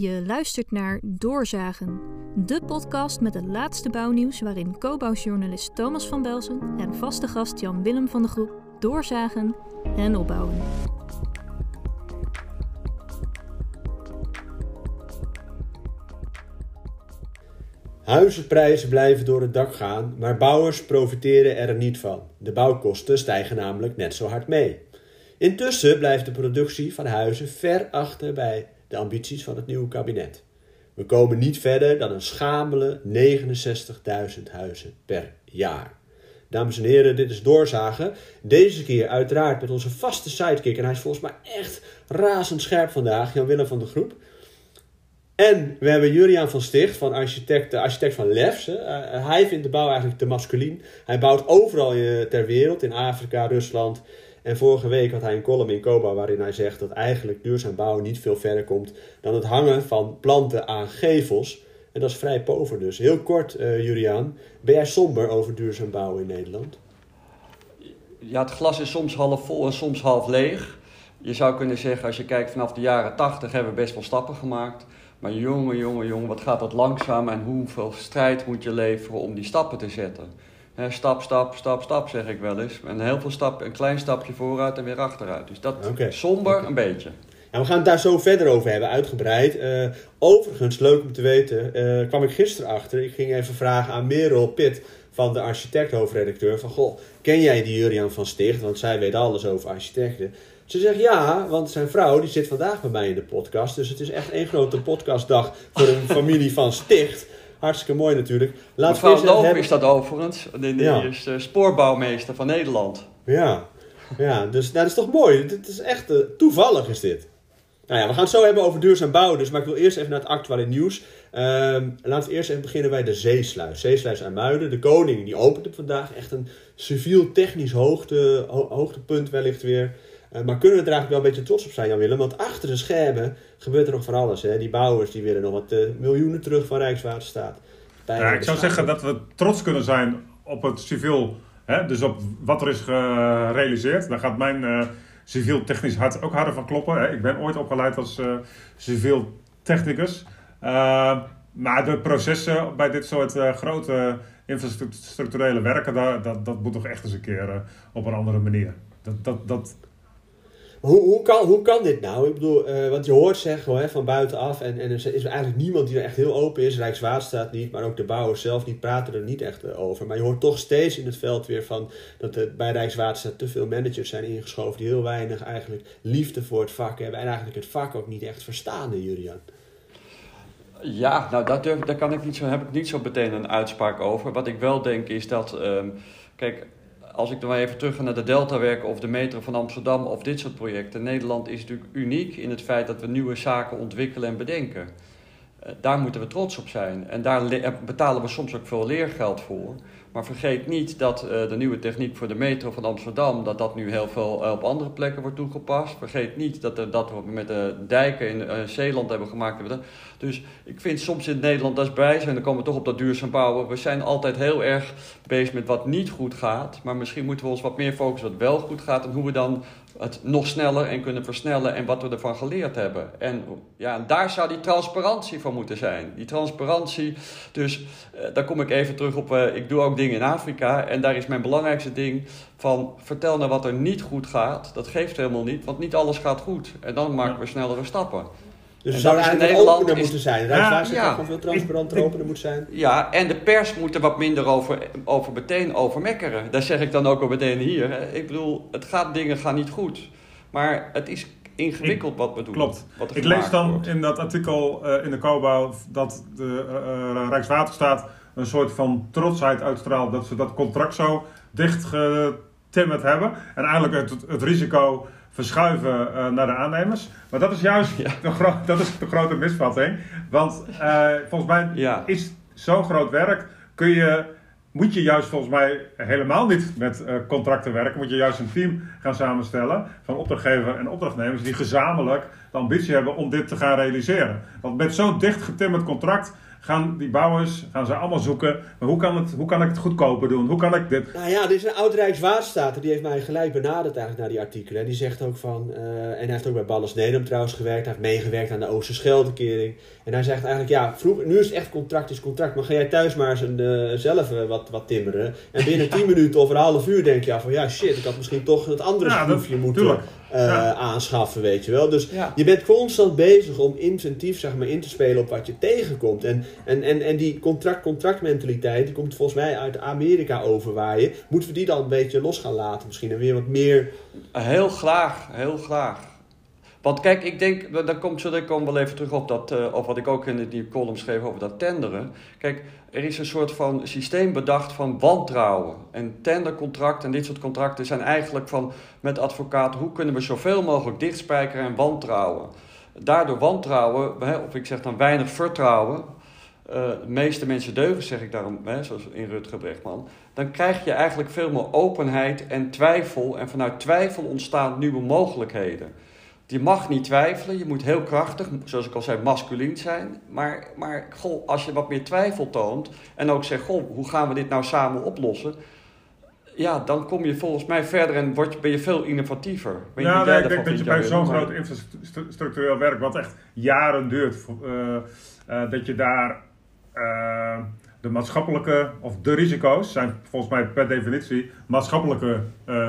Je luistert naar Doorzagen, de podcast met het laatste bouwnieuws waarin co-bouwjournalist Thomas van Belzen en vaste gast Jan Willem van de Groep doorzagen en opbouwen. Huizenprijzen blijven door het dak gaan, maar bouwers profiteren er niet van. De bouwkosten stijgen namelijk net zo hard mee. Intussen blijft de productie van huizen ver achter bij de ambities van het nieuwe kabinet. We komen niet verder dan een schamele 69.000 huizen per jaar. Dames en heren, dit is Doorzagen. Deze keer uiteraard met onze vaste sidekick. En hij is volgens mij echt razendscherp vandaag, Jan-Willem van de Groep. En we hebben Juriaan van Sticht, van architect, architect van Lefs. Uh, hij vindt de bouw eigenlijk te masculien. Hij bouwt overal ter wereld, in Afrika, Rusland. En vorige week had hij een column in Koba waarin hij zegt dat eigenlijk duurzaam bouwen niet veel verder komt dan het hangen van planten aan gevels. En dat is vrij pover dus. Heel kort, uh, Juriaan, ben jij somber over duurzaam bouwen in Nederland? Ja, het glas is soms half vol en soms half leeg. Je zou kunnen zeggen, als je kijkt vanaf de jaren 80 hebben we best wel stappen gemaakt. Maar jongen, jongen, jongen, wat gaat dat langzaam en hoeveel strijd moet je leveren om die stappen te zetten? Stap, stap, stap, stap, zeg ik wel eens. En heel veel stap, een klein stapje vooruit en weer achteruit. Dus dat okay. somber een beetje. Ja, we gaan het daar zo verder over hebben, uitgebreid. Uh, overigens, leuk om te weten, uh, kwam ik gisteren achter. Ik ging even vragen aan Merel Pitt van de architect-hoofdredacteur. Van, goh, ken jij die Jurian van Sticht? Want zij weet alles over architecten. Ze zegt ja, want zijn vrouw die zit vandaag bij mij in de podcast. Dus het is echt één grote podcastdag voor een familie van Sticht. Hartstikke mooi natuurlijk. Laat Mevrouw Loof hebben... is dat overigens. De, de ja. is, uh, spoorbouwmeester van Nederland. Ja, ja dus nou, dat is toch mooi. Dit is echt uh, toevallig is dit. Nou ja, we gaan het zo hebben over duurzaam bouwen. Dus, maar ik wil eerst even naar het actuele nieuws. Um, laten we eerst even beginnen bij de Zeesluis. Zeesluis aan Muiden. De koning die opent het vandaag. Echt een civiel-technisch hoogte, ho hoogtepunt wellicht weer. Uh, maar kunnen we er eigenlijk wel een beetje trots op zijn, Jan Willem? Want achter de schermen gebeurt er nog van alles. Hè? Die bouwers die willen nog wat uh, miljoenen terug van Rijkswaterstaat. Ja, ik zou zeggen dat we trots kunnen zijn op het civiel. Hè? Dus op wat er is gerealiseerd. Daar gaat mijn uh, civiel technisch hart ook harder van kloppen. Hè? Ik ben ooit opgeleid als civiel technicus. maar de processen bij dit soort grote infrastructurele werken, dat, dat, dat moet toch echt eens een keer op een andere manier. Dat, dat, dat, hoe, hoe, kan, hoe kan dit nou? Ik bedoel, uh, want je hoort zeggen hè, van buitenaf, en, en er is eigenlijk niemand die er echt heel open is. Rijkswaterstaat niet, maar ook de bouwers zelf niet, praten er niet echt eh, over. Maar je hoort toch steeds in het veld weer van dat er bij Rijkswaterstaat te veel managers zijn ingeschoven die heel weinig eigenlijk liefde voor het vak hebben en eigenlijk het vak ook niet echt verstaan, Julian. Ja, nou dat durf, daar kan ik niet zo, heb ik niet zo meteen een uitspraak over. Wat ik wel denk is dat, um, kijk, als ik dan maar even terug ga naar de Deltawerken of de metro van Amsterdam of dit soort projecten. Nederland is natuurlijk uniek in het feit dat we nieuwe zaken ontwikkelen en bedenken. Uh, daar moeten we trots op zijn. En daar betalen we soms ook veel leergeld voor. Maar vergeet niet dat uh, de nieuwe techniek voor de metro van Amsterdam, dat dat nu heel veel uh, op andere plekken wordt toegepast. Vergeet niet dat, dat we met de dijken in Zeeland hebben gemaakt. Dus ik vind soms in Nederland, dat is bij zijn, dan komen we toch op dat duurzaam bouwen. We zijn altijd heel erg bezig met wat niet goed gaat. Maar misschien moeten we ons wat meer focussen wat wel goed gaat. En hoe we dan het nog sneller en kunnen versnellen en wat we ervan geleerd hebben. En ja, daar zou die transparantie van moeten zijn. Die transparantie, dus uh, daar kom ik even terug op, uh, ik doe ook dingen in Afrika en daar is mijn belangrijkste ding van vertel nou wat er niet goed gaat. Dat geeft helemaal niet, want niet alles gaat goed. En dan maken we snellere stappen. Dus er zou eigenlijk Nederland opener moeten zijn. Rijkswaterstaat ja, ja. veel transparanter opener moet zijn. Ja, en de pers moet er wat minder over, over meteen over mekkeren. Daar zeg ik dan ook al meteen hier. Ik bedoel, het gaat, dingen gaan niet goed. Maar het is ingewikkeld wat we doen. Klopt. ik lees dan in dat artikel uh, in de COBA dat de uh, Rijkswaterstaat een soort van trotsheid uitstraalt dat ze dat contract zo dicht getimmerd hebben. En eigenlijk het, het risico verschuiven uh, naar de aannemers. Maar dat is juist de, gro dat is de grote misvatting. Want uh, volgens mij ja. is zo'n groot werk, kun je, moet je juist volgens mij helemaal niet met uh, contracten werken. Moet je juist een team gaan samenstellen van opdrachtgever en opdrachtnemers die gezamenlijk de ambitie hebben om dit te gaan realiseren. Want met zo'n dicht getimmerd contract gaan die bouwers gaan ze allemaal zoeken. Maar hoe kan, het, hoe kan ik het goedkoper doen? Hoe kan ik dit? Nou ja, er is een oud Rijkswaterstaat, die heeft mij gelijk benaderd eigenlijk naar die artikelen. Die zegt ook van, uh, en hij heeft ook bij Ballas Nederland trouwens gewerkt, hij heeft meegewerkt aan de Oosterscheldekering. En hij zegt eigenlijk, ja, vroeger, nu is het echt contract is contract, maar ga jij thuis maar eens een, uh, zelf uh, wat, wat timmeren. En binnen 10 minuten of een half uur denk je ja, van, ja shit, ik had misschien toch het andere schroefje moeten uh, ja. aanschaffen, weet je wel. Dus ja. je bent constant bezig om inventief zeg maar, in te spelen op wat je tegenkomt. En, en, en, en die contract-contract mentaliteit, die komt volgens mij uit Amerika overwaaien. Moeten we die dan een beetje los gaan laten misschien en weer wat meer... Heel graag, heel graag. Want kijk, ik denk, daar komt zo ik kom wel even terug op dat, uh, of wat ik ook in die column schreef over dat tenderen. Kijk, er is een soort van systeem bedacht van wantrouwen. En tendercontracten en dit soort contracten zijn eigenlijk van met advocaten, hoe kunnen we zoveel mogelijk dichtspijkeren en wantrouwen. Daardoor wantrouwen, of ik zeg dan weinig vertrouwen, uh, de meeste mensen deugen, zeg ik daarom, hè, zoals in Rutger Brechtman, dan krijg je eigenlijk veel meer openheid en twijfel. En vanuit twijfel ontstaan nieuwe mogelijkheden. Je mag niet twijfelen, je moet heel krachtig, zoals ik al zei, masculien zijn. Maar, maar goh, als je wat meer twijfel toont en ook zegt, goh, hoe gaan we dit nou samen oplossen? Ja, dan kom je volgens mij verder en word, ben je veel innovatiever. Ben ja, nee, ik denk dat je bij zo'n groot infrastructureel werk, wat echt jaren duurt, uh, uh, dat je daar uh, de maatschappelijke, of de risico's, zijn volgens mij per definitie maatschappelijke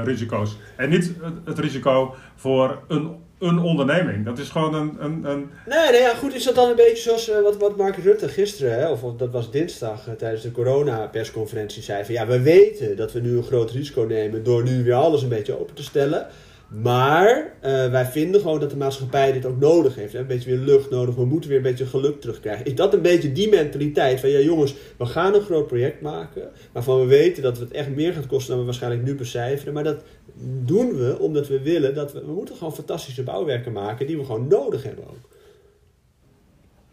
risico's. En niet het, het risico voor een een onderneming. Dat is gewoon een. een, een... Nee, nee, ja, goed. Is dat dan een beetje zoals uh, wat, wat Mark Rutte gisteren, hè, of, dat was dinsdag uh, tijdens de corona-persconferentie, zei: van ja, we weten dat we nu een groot risico nemen door nu weer alles een beetje open te stellen. Maar uh, wij vinden gewoon dat de maatschappij dit ook nodig heeft. Hè? Een beetje weer lucht nodig. We moeten weer een beetje geluk terugkrijgen. Is dat een beetje die mentaliteit van ja jongens, we gaan een groot project maken. Waarvan we weten dat het echt meer gaat kosten dan we waarschijnlijk nu becijferen. Maar dat doen we omdat we willen dat we... We moeten gewoon fantastische bouwwerken maken die we gewoon nodig hebben ook.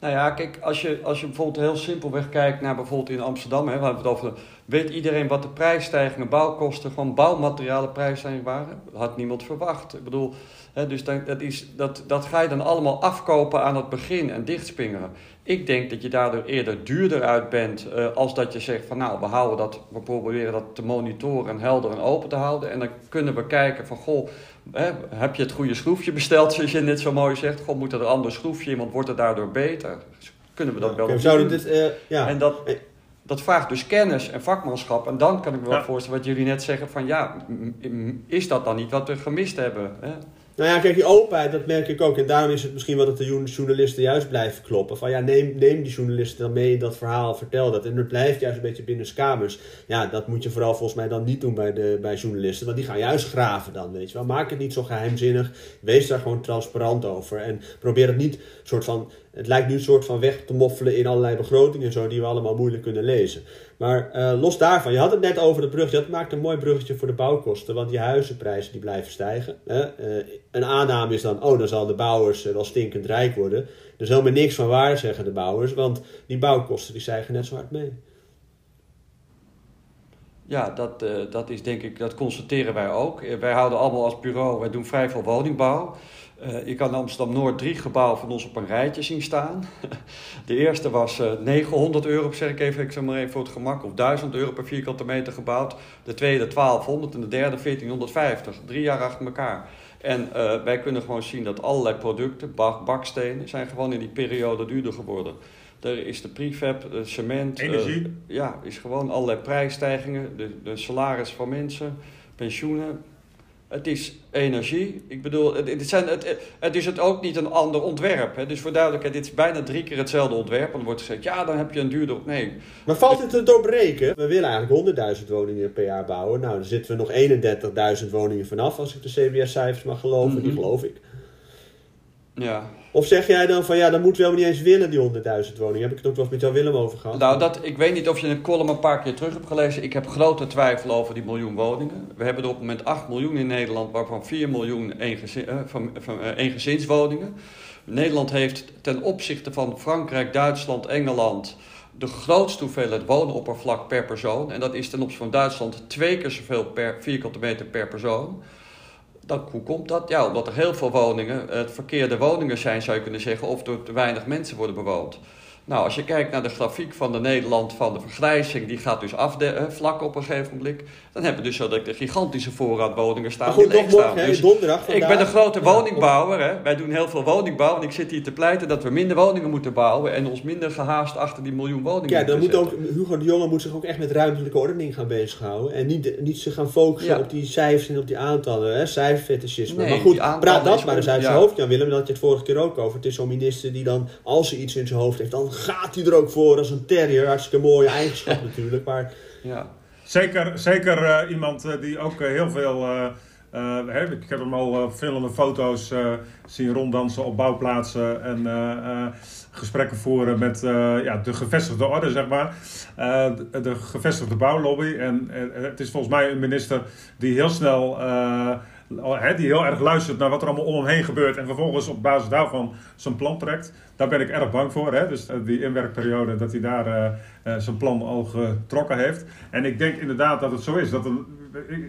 Nou ja, kijk, als je, als je bijvoorbeeld heel simpelweg kijkt naar bijvoorbeeld in Amsterdam, hè, we hebben het over, weet iedereen wat de prijsstijgingen, bouwkosten van bouwmaterialen prijsstijgingen waren? Had niemand verwacht. Ik bedoel, hè, dus dat, dat, is, dat, dat ga je dan allemaal afkopen aan het begin en dichtspingeren. Ik denk dat je daardoor eerder duurder uit bent uh, als dat je zegt van nou, we houden dat, we proberen dat te monitoren en helder en open te houden. En dan kunnen we kijken van goh, hè, heb je het goede schroefje besteld, zoals je net zo mooi zegt. Goh, moet er een ander schroefje in, want wordt het daardoor beter? Kunnen we dat wel okay, zouden dit, uh, ja. En dat, dat vraagt dus kennis en vakmanschap. En dan kan ik me wel ja. voorstellen wat jullie net zeggen van ja, is dat dan niet wat we gemist hebben? Hè? Nou ja, kijk, die openheid, dat merk ik ook. En daarom is het misschien wat het de journalisten juist blijven kloppen. Van ja, neem, neem die journalisten dan mee in dat verhaal, vertel dat. En het blijft juist een beetje binnen kamers. Ja, dat moet je vooral volgens mij dan niet doen bij, de, bij journalisten. Want die gaan juist graven dan, weet je wel. Maak het niet zo geheimzinnig. Wees daar gewoon transparant over. En probeer het niet soort van het lijkt nu een soort van weg te moffelen in allerlei begrotingen en zo, die we allemaal moeilijk kunnen lezen. Maar uh, los daarvan, je had het net over de brug. Dat maakt een mooi bruggetje voor de bouwkosten, want die huizenprijzen die blijven stijgen. Uh, een aanname is dan, oh, dan zal de bouwers wel stinkend rijk worden. Er is helemaal niks van waar, zeggen de bouwers, want die bouwkosten die stijgen net zo hard mee. Ja, dat, dat is denk ik, dat constateren wij ook. Wij houden allemaal als bureau, wij doen vrij veel woningbouw. Uh, je kan Amsterdam Noord drie gebouwen van ons op een rijtje zien staan. De eerste was uh, 900 euro, zeg ik even, ik zeg maar even voor het gemak, of 1000 euro per vierkante meter gebouwd. De tweede 1200 en de derde 1450. Drie jaar achter elkaar. En uh, wij kunnen gewoon zien dat allerlei producten, bak, bakstenen, zijn gewoon in die periode duurder geworden. Er is de prefab, de cement. Energie. ja, is gewoon allerlei prijsstijgingen. De, de salaris van mensen, pensioenen het is energie. Ik bedoel, het, zijn, het, het is het ook niet een ander ontwerp. Hè? Dus voor duidelijkheid, dit is bijna drie keer hetzelfde ontwerp. En dan wordt gezegd, ja, dan heb je een duurder... Nee. Maar valt het te doorbreken? We willen eigenlijk 100.000 woningen per jaar bouwen. Nou, dan zitten we nog 31.000 woningen vanaf, als ik de CBS-cijfers mag geloven. Mm -hmm. Die geloof ik. Ja. Of zeg jij dan van ja, dan moeten we helemaal niet eens willen, die 100.000 woningen? Heb ik het ook wel eens met Jan Willem over gehad? Nou, dat, ik weet niet of je een column een paar keer terug hebt gelezen. Ik heb grote twijfel over die miljoen woningen. We hebben er op het moment 8 miljoen in Nederland, waarvan 4 miljoen eengezin, uh, van, van, uh, eengezinswoningen. Nederland heeft ten opzichte van Frankrijk, Duitsland, Engeland de grootste hoeveelheid woonoppervlak per persoon. En dat is ten opzichte van Duitsland twee keer zoveel per vierkante meter per persoon. Dan, hoe komt dat? Ja, omdat er heel veel woningen het verkeerde woningen zijn, zou je kunnen zeggen, of door te weinig mensen worden bewoond. Nou, als je kijkt naar de grafiek van de Nederland van de vergrijzing, die gaat dus af de, vlak op een gegeven moment. Dan hebben we dus zo dat de gigantische voorraad woningen staan Maar goed, die morgen, staan. Dus donderdag ik ben een grote Ja, woningbouwer. Hè. Wij doen heel veel woningbouw. En ik zit hier te pleiten dat we minder woningen moeten bouwen. En ons minder gehaast achter die miljoen woningen Ja, dan moet ook, Hugo de Jonge moet zich ook echt met ruimtelijke ordening gaan bezighouden. En niet, niet zich gaan focussen Ja. op die cijfers en op die aantallen, hè, cijferfetischisme. Nee, maar goed, praat dat maar eens uit zijn ja. hoofd, Jan Willem. Dat had je het vorige keer ook over. Het is zo'n minister die dan, als hij iets in zijn hoofd heeft, dan gaat hij er ook voor als een terrier. Hartstikke mooie eigenschap natuurlijk. Maar. Ja. Zeker, zeker eh, iemand eh, die ook eh, heel veel. eh, eh, hè, ik heb hem al eh, verschillende foto's eh, zien ronddansen op bouwplaatsen en eh, eh, gesprekken voeren met eh, ja, de gevestigde orde, zeg maar. Eh, de, de gevestigde bouwlobby. En het is volgens mij een minister die heel snel. Die heel erg luistert naar wat er allemaal om hem heen gebeurt en vervolgens op basis daarvan zijn plan trekt. Daar ben ik erg bang voor. Dus eh, die inwerkperiode, dat hij daar eh, eh, zijn plan al getrokken heeft. En ik denk inderdaad dat het zo is. Dat een,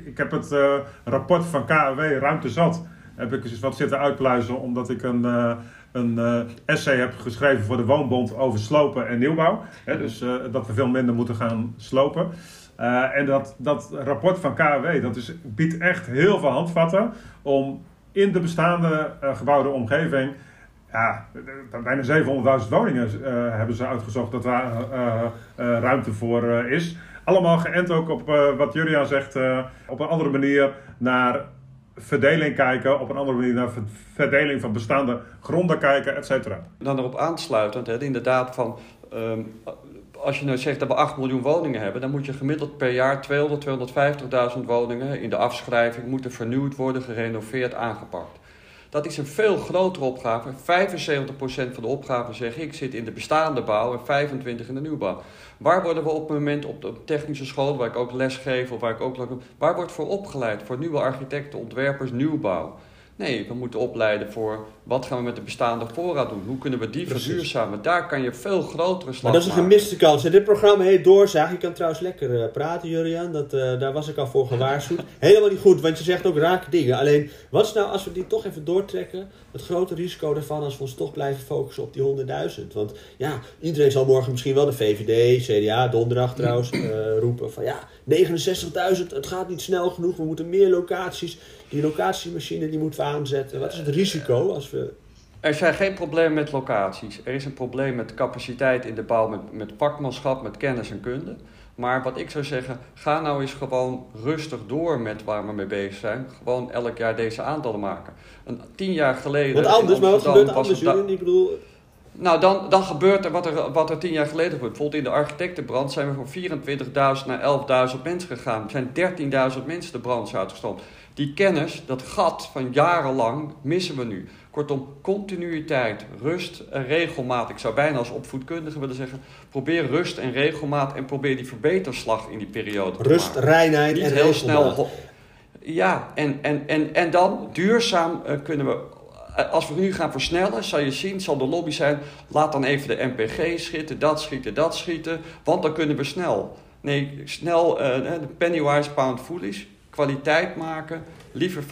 ik, heb het rapport van KAW Ruimte Zat. Heb ik eens wat zitten uitpluizen omdat ik een, een essay heb geschreven voor de Woonbond over slopen en nieuwbouw. Dus dat we veel minder moeten gaan slopen. Eh, en dat, dat rapport van KAW dat is, biedt echt heel veel handvatten om in de bestaande eh, gebouwde omgeving ja, eh, bijna 700.000 woningen hebben ze uitgezocht dat daar ruimte voor is. Allemaal geënt ook op wat Julian zegt, op een andere manier naar verdeling kijken, op een andere manier naar ver- verdeling van bestaande gronden kijken, et cetera. Dan erop aansluitend, hè, inderdaad van... ehm, als je nou zegt dat we 8 miljoen woningen hebben, dan moet je gemiddeld per jaar 200, 250.000 woningen in de afschrijving moeten vernieuwd worden, gerenoveerd, aangepakt. Dat is een veel grotere opgave. 75% van de opgave, zeg ik, zit in de bestaande bouw en 25% in de nieuwbouw. Waar worden we op het moment op de technische school, waar ik ook les geef of waar ik ook waar wordt voor opgeleid? Voor nieuwe architecten, ontwerpers, nieuwbouw. Nee, we moeten opleiden voor wat gaan we met de bestaande voorraad doen? Hoe kunnen we die Precies. verduurzamen? Daar kan je veel grotere slag Maar dat is een maken. gemiste kans. En dit programma heet Doorzaag. Je kan trouwens lekker eh, praten, Jurian. Dat, eh, daar was ik al voor gewaarschuwd. Helemaal niet goed, want je zegt ook rake dingen. Alleen, wat is nou, als we die toch even doortrekken, het grote risico daarvan als we ons toch blijven focussen op die 100.000? Want ja, iedereen zal morgen misschien wel de VVD, CDA, donderdag trouwens, eh, roepen van ja, 69.000, het gaat niet snel genoeg, we moeten meer locaties. Die locatiemachine die moeten we aanzetten. Wat is het risico als we... Er zijn geen problemen met locaties. Er is een probleem met capaciteit in de bouw, met, met vakmanschap, met kennis en kunde. Maar wat ik zou zeggen, ga nou eens gewoon rustig door met waar we mee bezig zijn. Gewoon elk jaar deze aantallen maken. Een, tien jaar geleden. Want anders, maar wat gebeurt er was anders? Ik bedoel, Nou, dan, dan gebeurt er wat, er wat er tien jaar geleden gebeurt. Bijvoorbeeld in de architectenbrand zijn we van 24.000 naar 11.000 mensen gegaan. Er zijn 13.000 mensen de brand uitgestroomd. Die kennis, dat gat van jarenlang, missen we nu. Kortom, continuïteit, rust en regelmaat. Ik zou bijna als opvoedkundige willen zeggen... probeer rust en regelmaat en probeer die verbeterslag in die periode te rust, maken. reinheid Niet en heel snel. regelmaat. Ja, en, en, en, en dan duurzaam eh, kunnen we. eh, Als we nu gaan versnellen, zal je zien, zal de lobby zijn. Laat dan even de MPG schieten, dat schieten, dat schieten. Want dan kunnen we snel. Nee, snel eh, de pennywise pound foolish. Kwaliteit maken. Liever 50.000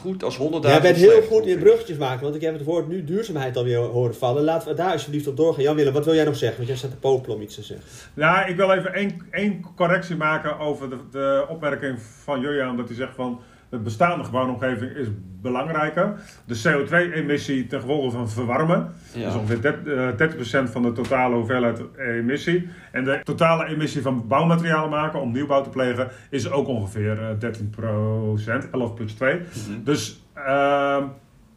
goed als 100.000 Jij bent heel goed in bruggetjes maken, want ik heb het woord nu duurzaamheid alweer horen vallen. Laten we daar alsjeblieft op doorgaan. Jan Willem, wat wil jij nog zeggen? Want jij staat te popelen om iets te zeggen. Ja, ik wil even één, één correctie maken over de, de opmerking van Julian. Dat hij zegt van de bestaande gebouwomgeving is belangrijker. De CO2-emissie ten gevolge van verwarmen. Ja. Dat is ongeveer 30, eh, 30% van de totale hoeveelheid emissie. En de totale emissie van bouwmaterialen maken om nieuwbouw te plegen is ook ongeveer eh, 13%, 11 plus 2. Mhm. Dus ehm,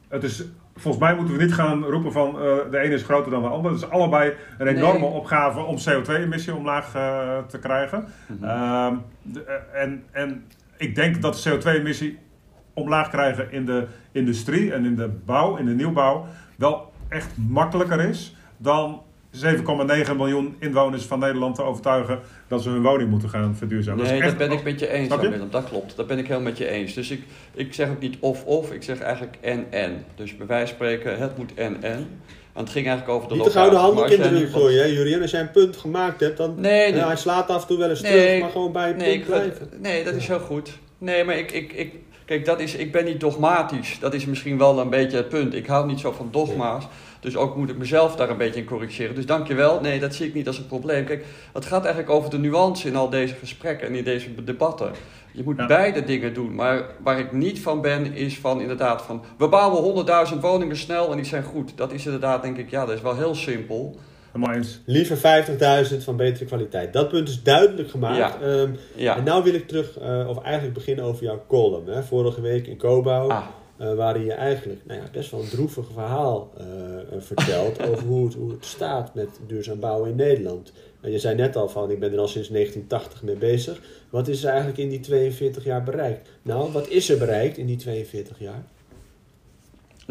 het is, volgens mij moeten we niet gaan roepen van eh, de ene is groter dan de ander. Het is allebei een enorme Nee. opgave om CO2-emissie omlaag eh, te krijgen. Mhm. Ehm, de- eh, en, en ik denk dat de CO2-emissie omlaag krijgen in de industrie en in de bouw, in de nieuwbouw, wel echt makkelijker is dan 7,9 miljoen inwoners van Nederland te overtuigen dat ze hun woning moeten gaan verduurzamen. Nee, dat echt- ben ik met je eens, je? Willem. Dat klopt. Dat ben ik helemaal met je eens. Dus ik, ik zeg ook niet of-of, ik zeg eigenlijk en-en. Dus bij wijze van spreken, het moet en-en. En het ging eigenlijk over de Niet de gouden handdoek Maar in de rug gooien, hè. Als jij een punt gemaakt hebt, dan... Nee, ja, hij slaat af en toe wel eens Nee, terug, maar gewoon bij het nee, punt ik, blijven. nee, dat is heel goed. Nee, maar ik, ik, ik, kijk, dat is, ik ben niet dogmatisch. Dat is misschien wel een beetje het punt. Ik hou niet zo van dogma's. Dus ook moet ik mezelf daar een beetje in corrigeren. Dus dankjewel. Nee, dat zie ik niet als een probleem. Kijk, het gaat eigenlijk over de nuance in al deze gesprekken en in deze debatten. Je moet beide dingen doen. Maar waar ik niet van ben, is van inderdaad van... We bouwen 100.000 woningen snel en die zijn goed. Dat is inderdaad, denk ik, ja, dat is wel heel simpel. Liever 50.000 van betere kwaliteit. Dat punt is duidelijk gemaakt. Ja. Ehm, ja. En nu wil ik terug, uh, of eigenlijk beginnen over jouw column. Hè. Vorige week in Cobouw. Ah. Uh, waarin je eigenlijk nou ja, best wel een droevig verhaal uh, vertelt over hoe het, hoe het staat met duurzaam bouwen in Nederland. je zei net al van, ik ben er al sinds 1980 mee bezig. Wat is er eigenlijk in die 42 jaar bereikt? Nou, wat is er bereikt in die 42 jaar?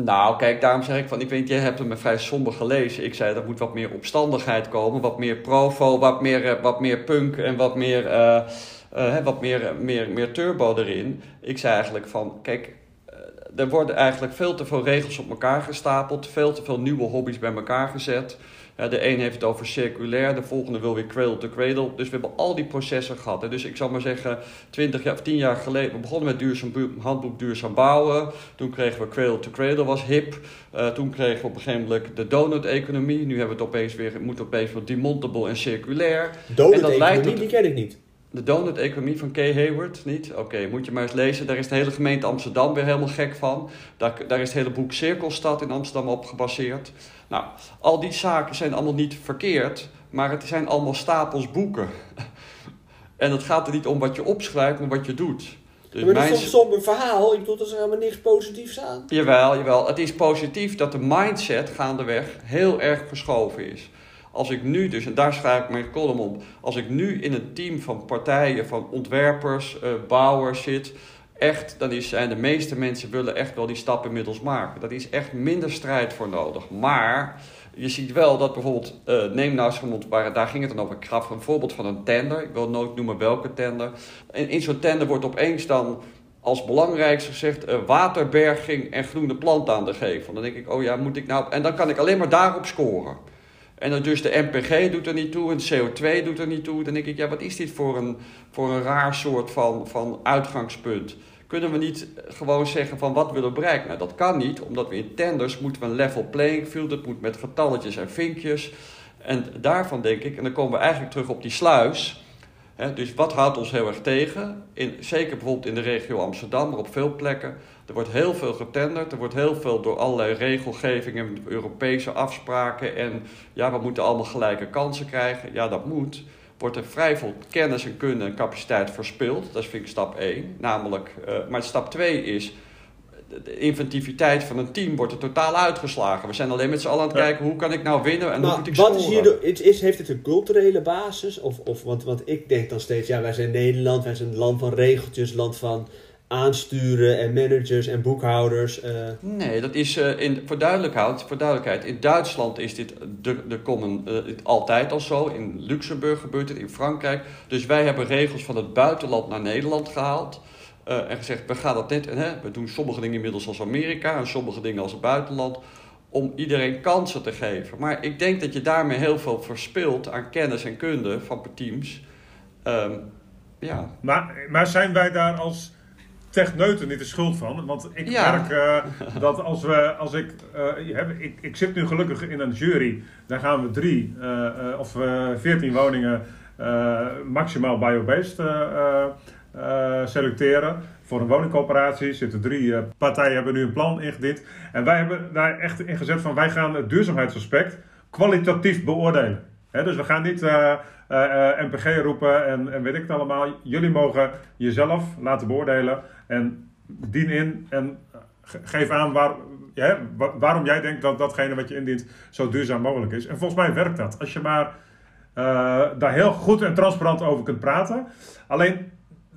Nou, kijk, daarom zeg ik van, ik weet, jij hebt hem vrij somber gelezen. Ik zei, er moet wat meer opstandigheid komen, wat meer provo, wat meer, wat meer punk en wat meer, uh, uh, wat meer, meer, meer turbo erin. Ik zei eigenlijk van, kijk, er worden eigenlijk veel te veel regels op elkaar gestapeld, veel te veel nieuwe hobby's bij elkaar gezet. De een heeft het over circulair, de volgende wil weer cradle to cradle. Dus we hebben al die processen gehad. Dus ik zal maar zeggen, 20 jaar of 10 jaar geleden, we begonnen met duurzaam, handboek duurzaam bouwen. Toen kregen we cradle to cradle, was hip. Uh, toen kregen we op een gegeven moment de donut-economie. Nu hebben we het opeens weer, moet opeens weer demontable en circulair. Donut-economie, die ken ik niet. De donut-economie van Kay Hayward, niet? Oké, moet je maar eens lezen. Daar is de hele gemeente Amsterdam weer helemaal gek van. Daar, daar is het hele boek Cirkelstad in Amsterdam op gebaseerd. Nou, al die zaken zijn allemaal niet verkeerd, maar het zijn allemaal stapels boeken. en het gaat er niet om wat je opschrijft, maar wat je doet. Dus maar dat is een somber verhaal. Ik bedoel, er is helemaal niks positiefs aan. Jawel, jawel. Het is positief dat de mindset gaandeweg heel erg verschoven is. Als ik nu dus, en daar schrijf ik mijn column op, als ik nu in een team van partijen, van ontwerpers, uh, bouwers zit, echt, dan is, de meeste mensen willen echt wel die stap inmiddels maken. Dat is echt minder strijd voor nodig. Maar je ziet wel dat bijvoorbeeld, uh, neem nou eens, waar, daar ging het dan over. Ik gaf een voorbeeld van een tender. Ik wil nooit noemen welke tender. En in zo'n tender wordt opeens dan als belangrijkste gezegd uh, waterberging en groene planten aan de geven. Dan denk ik, oh ja, moet ik nou... En dan kan ik alleen maar daarop scoren. En dan dus de MPG doet er niet toe en CO2 doet er niet toe. Dan denk ik, ja, wat is dit voor een, voor een raar soort van, van uitgangspunt? Kunnen we niet gewoon zeggen van wat willen we bereiken? Nou, dat kan niet, omdat we in tenders moeten we een level playing field. Moet met getalletjes en vinkjes. En daarvan denk ik, en dan komen we eigenlijk terug op die sluis. Hè, dus wat houdt ons heel erg tegen? In, zeker bijvoorbeeld in de regio Amsterdam, maar op veel plekken. Er wordt heel veel getenderd. Er wordt heel veel door allerlei regelgevingen, Europese afspraken. En ja, we moeten allemaal gelijke kansen krijgen. Ja, dat moet wordt er vrij veel kennis en kunde en capaciteit verspild. Dat is vind ik stap 1. Namelijk, uh, maar stap 2 is, de inventiviteit van een team wordt er totaal uitgeslagen. We zijn alleen met z'n allen aan het kijken, hoe kan ik nou winnen en hoe moet ik wat Is hier de, is, heeft het een culturele basis? Of, of, want, want ik denk dan steeds, ja, wij zijn Nederland, wij zijn een land van regeltjes, land van aansturen en managers en boekhouders? Uh... Nee, dat is uh, in, voor, duidelijkheid, voor duidelijkheid. In Duitsland is dit de, de common, uh, altijd al zo. In Luxemburg gebeurt het, in Frankrijk. Dus wij hebben regels van het buitenland naar Nederland gehaald. en gezegd, we gaan dat net, hè, we doen sommige dingen inmiddels als Amerika en sommige dingen als het buitenland. Om iedereen kansen te geven. Maar ik denk dat je daarmee heel veel verspilt aan kennis en kunde van teams. Um, ja. maar, maar zijn wij daar als techneuten niet de schuld van. Want ik merk uh, dat als, we, als ik, uh, ik... Ik zit nu gelukkig in een jury. Daar gaan we drie uh, of veertien woningen maximaal biobased selecteren. Voor een woningcoöperatie zitten drie partijen hebben nu een plan ingediend. En wij hebben daar echt in gezet van wij gaan het duurzaamheidsaspect kwalitatief beoordelen. Dus we gaan niet MPG roepen en, en weet ik het allemaal. Jullie mogen jezelf laten beoordelen. En dien in en geef aan waar, waarom jij denkt dat datgene wat je indient zo duurzaam mogelijk is. En volgens mij werkt dat. Als je maar uh, daar heel goed en transparant over kunt praten. Alleen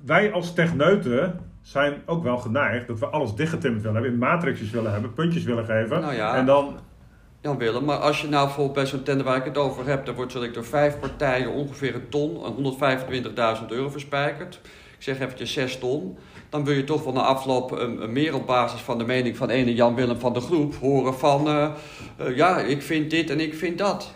wij als techneuten zijn ook wel geneigd dat we alles dichtgetimmerd willen hebben, in matrixjes willen hebben, puntjes willen geven. Nou ja. En dan Jan Willem, maar als je nou bijvoorbeeld bij zo'n tender waar ik het over heb, dan wordt zo door vijf partijen ongeveer een ton, 125.000 euro verspijkerd. Ik zeg eventjes 6 ton dan wil je toch wel na afloop een, meer op basis van de mening van ene Jan Willem van de groep horen van uh, uh, ja, ik vind dit en ik vind dat.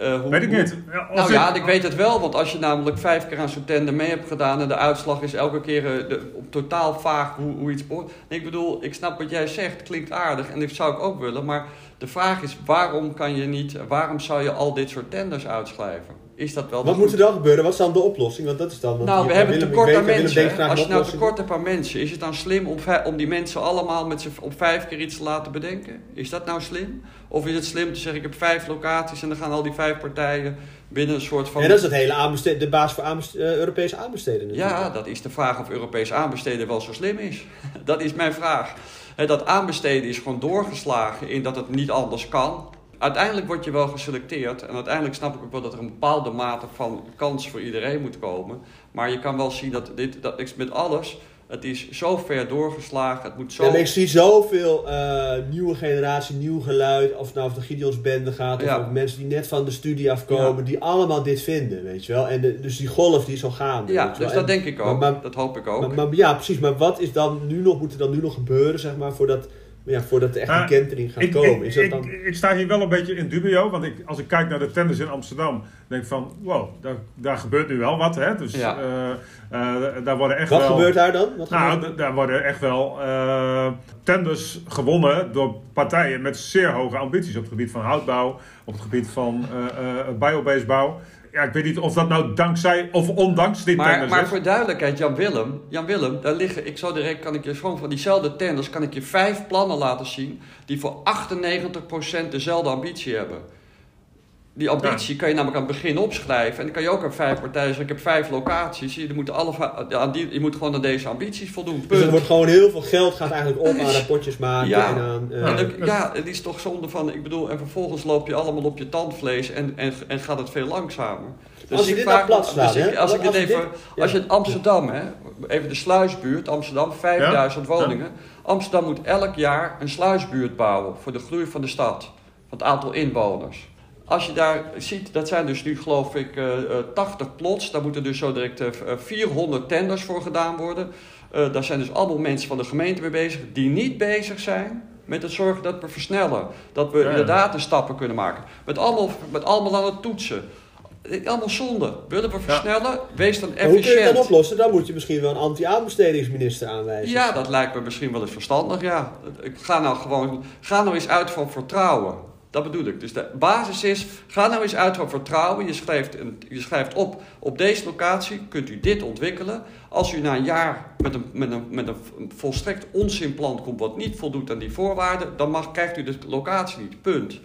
Uh, hoe, weet ik niet. Ja, nou ja, ik weet het wel, want als je namelijk vijf keer aan zo'n tender mee hebt gedaan en de uitslag is elke keer de, totaal vaag hoe, hoe iets behoort. Ik bedoel, ik snap wat jij zegt, klinkt aardig en dat zou ik ook willen, maar De vraag is, waarom kan je niet, waarom zou je al dit soort tenders uitschrijven? Is dat wel Wat moet er dan gebeuren? Wat is dan de oplossing? Want dat is dan... want Nou, we hebben Willem, tekort aan weet, mensen. Als je nou tekort hebt aan mensen, is het dan slim om, om die mensen allemaal met op vijf keer iets te laten bedenken? Is dat nou slim? Of is het slim te zeggen, ik heb vijf locaties en dan gaan al die vijf partijen binnen een soort van... En dat is het hele de baas voor aanbeste- eh, Europese aanbesteden natuurlijk. Ja, dat is de vraag of Europees aanbesteden wel zo slim is. Dat is mijn vraag. Dat aanbesteden is gewoon doorgeslagen in dat het niet anders kan. Uiteindelijk word je wel geselecteerd en uiteindelijk snap ik ook wel dat er een bepaalde mate van kans voor iedereen moet komen. Maar je kan wel zien dat dit, dat is met alles, het is zo ver doorgeslagen, het moet zo... Ja, ik zie zoveel eh, nieuwe generatie, nieuw geluid. Of het nou over de Gideons bende gaat. Of Ja. mensen die net van de studie afkomen. Die allemaal dit vinden, weet je wel. En de, dus die golf die is al gaande. Ja, dus dat En- denk ik ook, maar- maar- dat hoop ik ook. Maar, maar ja, precies. Maar wat is dan nu nog, moet er dan nu nog gebeuren, zeg maar, voordat, ja, voordat er echt Ah, een kentering gaat Ik, komen? ik, Is dat ik, dan... ik sta hier wel een beetje in dubio, want ik, als ik kijk naar de tenders in Amsterdam, denk ik van, wow, daar, daar gebeurt nu wel wat. Hè? Dus Ja. eh, eh, daar worden echt Wat wel... gebeurt daar dan? Wat Nou, gebeurt- daar worden echt wel eh, tenders gewonnen door partijen met zeer hoge ambities op het gebied van houtbouw, op het gebied van eh eh biobased bouw. Ja, ik weet niet of dat nou dankzij of ondanks die Maar, tenders maar is. voor duidelijkheid, Jan Willem, Jan Willem, daar liggen, ik zo direct kan ik je gewoon van diezelfde tenders, kan ik je vijf plannen laten zien die voor 98% dezelfde ambitie hebben. Die ambitie kan je namelijk aan het begin opschrijven en dan kan je ook aan vijf partijen zeggen, ik heb vijf locaties, je moet, alle, aan die, je moet gewoon aan deze ambities voldoen, Dus er wordt gewoon heel veel geld gaat eigenlijk op aan rapportjes maken Ja. en aan... eh, En ja, het is toch zonde van, ik bedoel, en vervolgens loop je allemaal op je tandvlees en, en, en gaat het veel langzamer. Dus Als je ik dit vraag nou plat slaat, dus ik- als ik je even, dit- ja. als je in Amsterdam, hè, even de sluisbuurt, Amsterdam, 5000 woningen. Amsterdam moet elk jaar een sluisbuurt bouwen voor de groei van de stad, van het aantal inwoners. Als je daar ziet, dat zijn dus nu geloof ik eh, eh, 80 plots, daar moeten dus zo direct eh, 400 tenders voor gedaan worden. Eh, daar zijn dus allemaal mensen van de gemeente mee bezig die niet bezig zijn met het zorgen dat we versnellen. Dat we Ja, ja. inderdaad de stappen kunnen maken. Met allemaal, met allemaal aan het toetsen. Eh, Allemaal zonde. Willen we versnellen? Wees dan maar hoe kun je efficiënt. oplossen? Dan moet je misschien wel een anti-aanbestedingsminister aanwijzen. Ja, dat lijkt me misschien wel eens verstandig, ja. Ik ga nou gewoon, ga nou eens uit van vertrouwen. Dat bedoel ik. Dus de basis is, ga nou eens uit van vertrouwen. Je schrijft, een, je schrijft op, op deze locatie kunt u dit ontwikkelen. Als u na een jaar met een, met een, met een volstrekt onzinplan komt wat niet voldoet aan die voorwaarden, dan mag, krijgt u de locatie niet. Punt.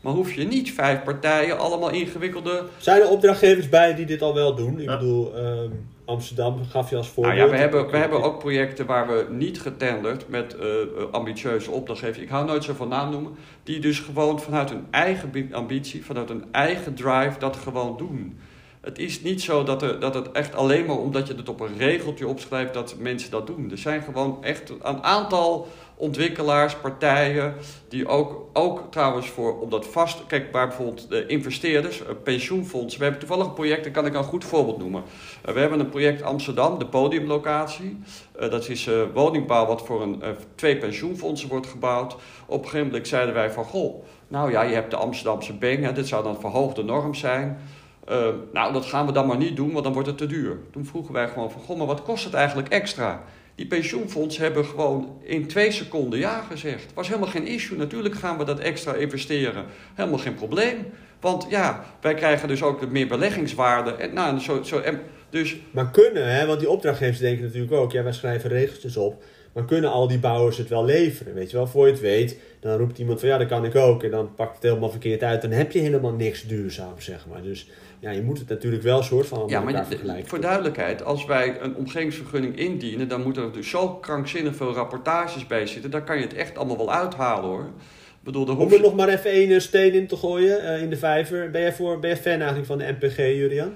Maar hoef je niet vijf partijen, allemaal ingewikkelde Zijn er opdrachtgevers bij die dit al wel doen? Ik Ja. bedoel, ehm, Amsterdam gaf je als voorbeeld. Nou ja, we hebben, we hebben ook projecten waar we niet getenderd met eh, eh, ambitieuze opdrachtgevers. Ik hou nooit zo van naam noemen. Die dus gewoon vanuit hun eigen bi- ambitie, vanuit hun eigen drive dat gewoon doen. Het is niet zo dat, er, dat het echt alleen maar omdat je het op een regeltje opschrijft dat mensen dat doen. Er zijn gewoon echt een aantal ontwikkelaars, partijen, die ook, ook trouwens voor, om dat vast... Kijk, waar bijvoorbeeld de investeerders, eh, pensioenfondsen... We hebben toevallig een project, dat kan ik een goed voorbeeld noemen. Eh, we hebben een project Amsterdam, de podiumlocatie. Eh, dat is eh, woningbouw wat voor een, eh, twee pensioenfondsen wordt gebouwd. Op een gegeven moment zeiden wij van, goh, nou ja, je hebt de Amsterdamse Beng, dit zou dan verhoogde norm zijn... Eh, nou, dat gaan we dan maar niet doen, want dan wordt het te duur. Toen vroegen wij gewoon van, goh, maar wat kost het eigenlijk extra? Die pensioenfondsen hebben gewoon in twee seconden ja gezegd. Was helemaal geen issue. Natuurlijk gaan we dat extra investeren. Helemaal geen probleem. Want ja, wij krijgen dus ook meer beleggingswaarde. En, nou, zo, zo, en, dus Maar kunnen, hè, want die opdrachtgevers denken natuurlijk ook, ja, wij schrijven regeltjes op. Maar kunnen al die bouwers het wel leveren? Weet je wel, voor je het weet, dan roept iemand van ja, dat kan ik ook. En dan pakt het helemaal verkeerd uit. Dan heb je helemaal niks duurzaam, zeg maar. Dus ja, je moet het natuurlijk wel soort van ja, maar vergelijken. voor duidelijkheid, als wij een omgevingsvergunning indienen, dan moeten er dus zo krankzinnig veel rapportages bij zitten. Daar kan je het echt allemaal wel uithalen hoor. Ik bedoel, Om er nog maar even één eh, steen in te gooien eh, in de vijver. Ben jij, voor, ben jij fan eigenlijk van de MPG, Julian?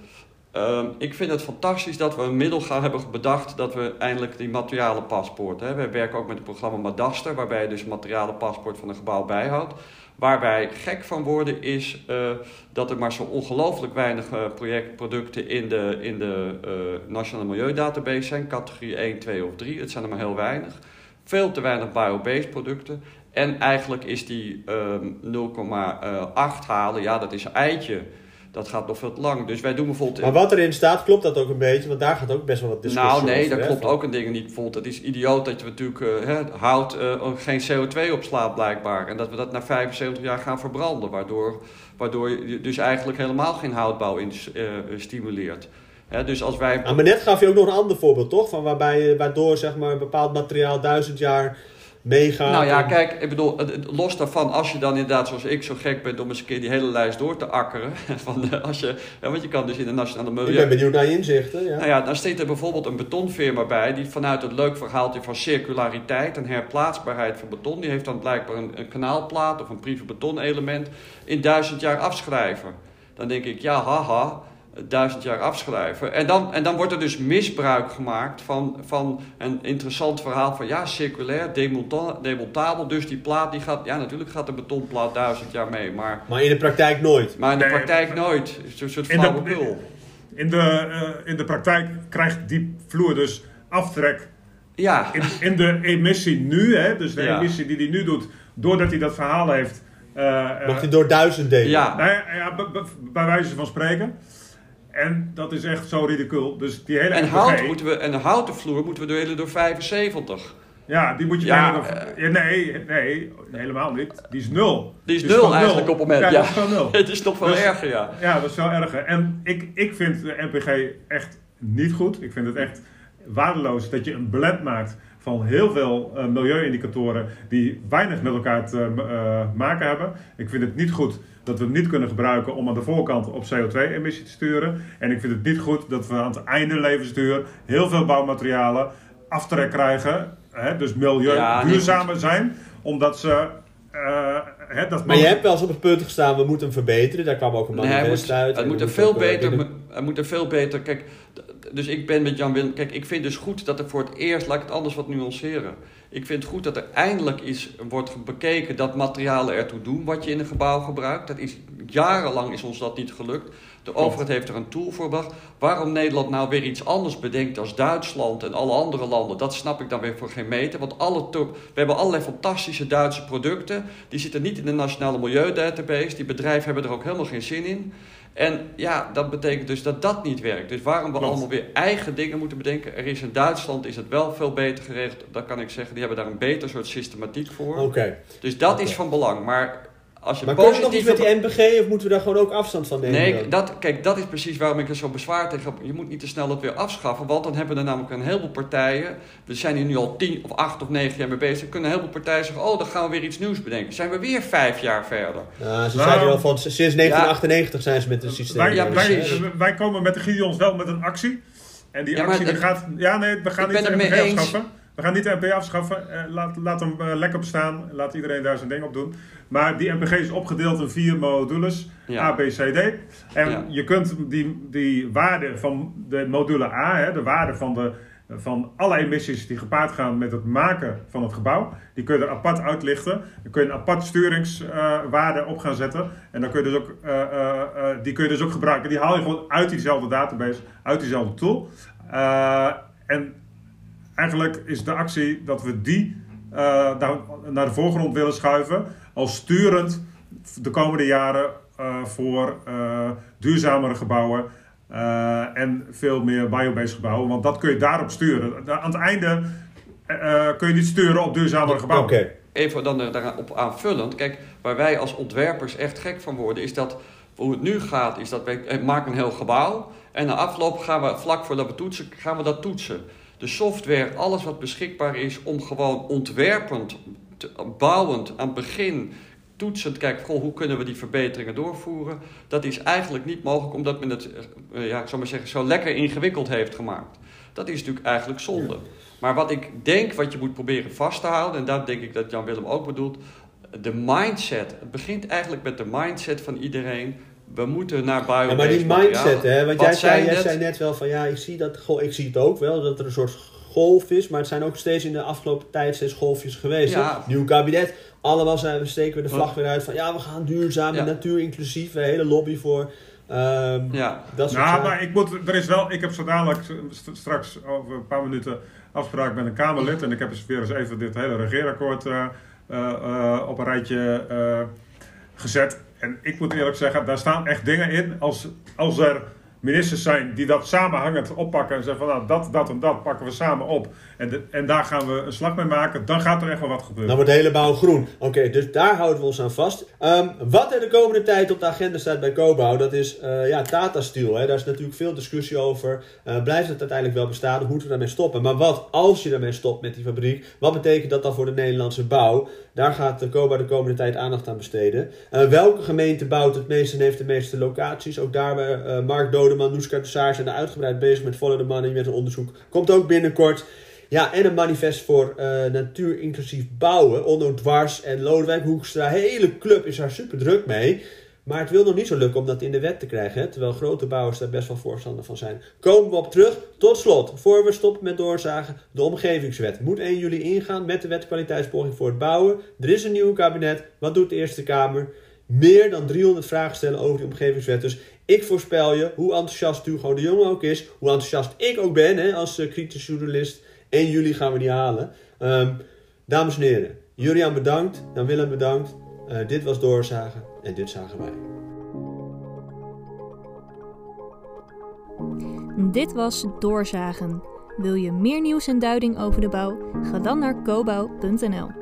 Ehm, ik vind het fantastisch dat we een middel gaan hebben bedacht dat we eindelijk die materialenpaspoort. Hè. We werken ook met het programma Madaster, waarbij je dus het materialenpaspoort van een gebouw bijhoudt. Waar wij gek van worden is eh, dat er maar zo ongelooflijk weinig eh, project, producten in de, in de eh, Nationale Milieudatabase zijn. Categorie 1, 2 of 3. Het zijn er maar heel weinig. Veel te weinig biobased producten. En eigenlijk is die ehm 0,8 halen, ja dat is een eitje. Dat gaat nog veel te lang. Dus wij doen bijvoorbeeld... Maar wat erin staat, klopt dat ook een beetje? Want daar gaat ook best wel wat discussie Nou, nee, over, dat hè, klopt van- ook een ding niet. Bijvoorbeeld, het is idioot dat je natuurlijk eh, hout eh, geen CO2 opslaat blijkbaar. En dat we dat na 75 jaar gaan verbranden. Waardoor, waardoor je dus eigenlijk helemaal geen houtbouw in, eh, stimuleert. Hè, dus als wij... Ah, maar net gaf je ook nog een ander voorbeeld, toch? Van waarbij, waardoor zeg maar, een bepaald materiaal duizend jaar meegaat. Nou ja, en- kijk, ik bedoel, los daarvan, als je dan inderdaad zoals ik zo gek bent om eens een keer die hele lijst door te akkeren. Van, eh, als je, ja, want je kan dus in de nationale Ik milieu... ben benieuwd naar je inzichten. Ja. Nou ja, dan steekt er bijvoorbeeld een betonfirma bij die vanuit het leuk verhaaltje van circulariteit en herplaatsbaarheid van beton, die heeft dan blijkbaar een, een kanaalplaat of een privé betonelement in duizend jaar afschrijven. Dan denk ik, ja, haha, duizend jaar afschrijven. En dan, en dan wordt er dus misbruik gemaakt van, van een interessant verhaal van ja, circulair, demonta- demontabel. Dus die plaat, die gaat, ja, natuurlijk gaat de betonplaat duizend jaar mee, maar, Maar in de praktijk nooit. maar in de Nee, praktijk nooit. Het is een soort In de- flauwekul. In de, eh, in de praktijk krijgt die vloer dus aftrek Ja, in, in de emissie nu, hè, dus de Ja. emissie die hij nu doet, doordat hij dat verhaal heeft. eh, eh, Mag hij door duizend delen. ja. nou ja, ja, bij wijze van spreken. En dat is echt zo ridicul. Dus die hele En, MPG, hout moeten we, en een houten vloer moeten we delen door 75. ja, die moet je Ja, door- ja, nee, nee, helemaal niet. Die is nul. Die is nul eigenlijk op het moment. Ja, Ja, dat is nul. Het is toch wel Dus- erger, ja. Ja, dat is wel erger. En ik, ik vind de NPG echt niet goed. Ik vind het echt waardeloos dat je een blend maakt van heel veel eh, milieuindicatoren die weinig met elkaar te eh, maken hebben. Ik vind het niet goed dat we het niet kunnen gebruiken om aan de voorkant op CO2-emissie te sturen. En ik vind het niet goed dat we aan het einde levensduur heel veel bouwmaterialen aftrek krijgen. Hè, dus milieu Ja, duurzamer zijn, omdat ze... eh, hè, dat Maar je hebt wel eens op het punt gestaan, we moeten hem verbeteren. Daar kwam ook een Nee, hij manifest moet, uit. het moet er veel ook, beter. binnen- Het moet er veel beter. Kijk, dus ik ben met Jan Willem. Kijk, ik vind dus goed dat er voor het eerst, laat ik het anders wat nuanceren. Ik vind het goed dat er eindelijk is, wordt bekeken dat materialen ertoe doen wat je in een gebouw gebruikt. Dat is, jarenlang is ons dat niet gelukt. De overheid heeft er een tool voor bedacht. Waarom Nederland nou weer iets anders bedenkt als Duitsland en alle andere landen, dat snap ik dan weer voor geen meter. Want alle we hebben allerlei fantastische Duitse producten. Die zitten niet in de nationale milieudatabase. Die bedrijven hebben er ook helemaal geen zin in. En ja, dat betekent dus dat dat niet werkt. Dus waarom we Klopt. allemaal weer eigen dingen moeten bedenken. Er is in Duitsland is het wel veel beter geregeld. Dat kan ik zeggen. Die hebben daar een beter soort systematiek voor. Oké. Dus dat is van belang. Maar als je Maar kunnen we nog iets positief... met die NPG of moeten we daar gewoon ook afstand van nemen? Nee, dan? dat, kijk, dat is precies waarom ik er zo bezwaar tegen heb. Je moet niet te snel het weer afschaffen, want dan hebben er namelijk een heleboel partijen. We zijn hier nu al tien of acht of negen jaar mee bezig. Kunnen een heleboel partijen zeggen: Oh, dan gaan we weer iets nieuws bedenken. Zijn we weer vijf jaar verder? Ja, ze Nou, zeiden wel van sinds 1998 zijn ze met het systeem. Wij, Ja, wij, komen met de Gideons wel met een actie. En die Ja, maar actie die dat- gaat... Ja, nee, we gaan Ik niet ben het NPG mee eens. We gaan niet de NPG afschaffen. Eh, laat, laat hem eh, lekker bestaan. Laat iedereen daar zijn ding op doen. Maar die NPG is opgedeeld in vier modules. Ja. A, B, C, D. En Ja. je kunt die, die waarde van de module A, hè, de waarde van, de, van alle emissies die gepaard gaan met het maken van het gebouw, die kun je er apart uitlichten. Dan kun je een apart sturingswaarde op gaan zetten. En dan kun je dus ook, eh, die kun je dus ook gebruiken. Die haal je gewoon uit diezelfde database, uit diezelfde tool. En eigenlijk is de actie dat we die eh, naar, naar de voorgrond willen schuiven als sturend de komende jaren eh, voor eh, duurzamere gebouwen eh, en veel meer biobased gebouwen. Want dat kun je daarop sturen. Aan het einde kun je niet sturen op duurzamere gebouwen. Oké. Even dan daarop aanvullend. Kijk, waar wij als ontwerpers echt gek van worden, is dat hoe het nu gaat, is dat wij maken een heel gebouw. En na afloop gaan we, vlak voordat we toetsen, gaan we dat toetsen. De software, alles wat beschikbaar is om gewoon ontwerpend, te- bouwend aan het begin toetsend kijken, goh, hoe kunnen we die verbeteringen doorvoeren? Dat is eigenlijk niet mogelijk omdat men het, eh, ja, ik zou maar zeggen, zo lekker ingewikkeld heeft gemaakt. Dat is natuurlijk eigenlijk zonde. Maar wat ik denk, wat je moet proberen vast te houden, en dat denk ik dat Jan Willem ook bedoelt, de mindset. Het begint eigenlijk met de mindset van iedereen. We moeten naar. Ja, maar die mindset, hè, want jij, zei, jij zei net wel van ja, ik zie, dat, goh, ik zie het ook wel, dat er een soort golf is, maar het zijn ook steeds in de afgelopen tijd steeds golfjes geweest. Ja. Nieuw kabinet, allemaal zijn we steken we de vlag weer uit van ja, we gaan duurzaam, Ja. natuur inclusief, een hele lobby voor. ehm, Ja, dat soort Nou, zaken. maar ik moet, er is wel, ik heb zo dadelijk st- straks over een paar minuten afspraak met een Kamerlid. En ik heb eens weer eens even dit hele regeerakkoord eh, eh, eh, op een rijtje eh, gezet. En ik moet eerlijk zeggen, daar staan echt dingen in. Als, als er ministers zijn die dat samenhangend oppakken en zeggen van nou, dat, dat en dat pakken we samen op. En, en daar gaan we een slag mee maken, dan gaat er echt wel wat gebeuren. Dan wordt de hele bouw groen. Oké, dus daar houden we ons aan vast. Ehm, wat er de komende tijd op de agenda staat bij Cobouw, dat is uh, ja, Tata Steel. Hè. Daar is natuurlijk veel discussie over. Uh, blijft het uiteindelijk wel bestaan? Moeten we daarmee stoppen? Maar wat als je daarmee stopt met die fabriek? Wat betekent dat dan voor de Nederlandse bouw? Daar gaat de Cobouw de komende tijd aandacht aan besteden. Uh, welke gemeente bouwt het meeste en heeft de meeste locaties? Ook daar bij Mark Dodeman, Noeska de Saar zijn er uitgebreid bezig met Follow the Money, met een onderzoek. Komt ook binnenkort. Ja, en een manifest voor uh, natuur inclusief bouwen. Onno Dwars en Lodewijk Hoekstra. hele club is daar super druk mee. Maar het wil nog niet zo lukken om dat in de wet te krijgen. Hè? Terwijl grote bouwers daar best wel voorstander van zijn. Komen we op terug. Tot slot, voor we stoppen met doorzagen. De omgevingswet moet 1 juli ingaan met de wet kwaliteitspoging voor het bouwen. Er is een nieuw kabinet. Wat doet de Eerste Kamer? Meer dan 300 vragen stellen over die omgevingswet. Dus ik voorspel je, hoe enthousiast Hugo de Jonge ook is. Hoe enthousiast ik ook ben hè, als uh, kritisch journalist 1 juli gaan we die halen. Um, dames en heren, Julian bedankt, Jan Willem bedankt. Uh, dit was Doorzagen en dit zagen wij. Dit was Doorzagen. Wil je meer nieuws en duiding over de bouw? Ga dan naar cobouw.nl.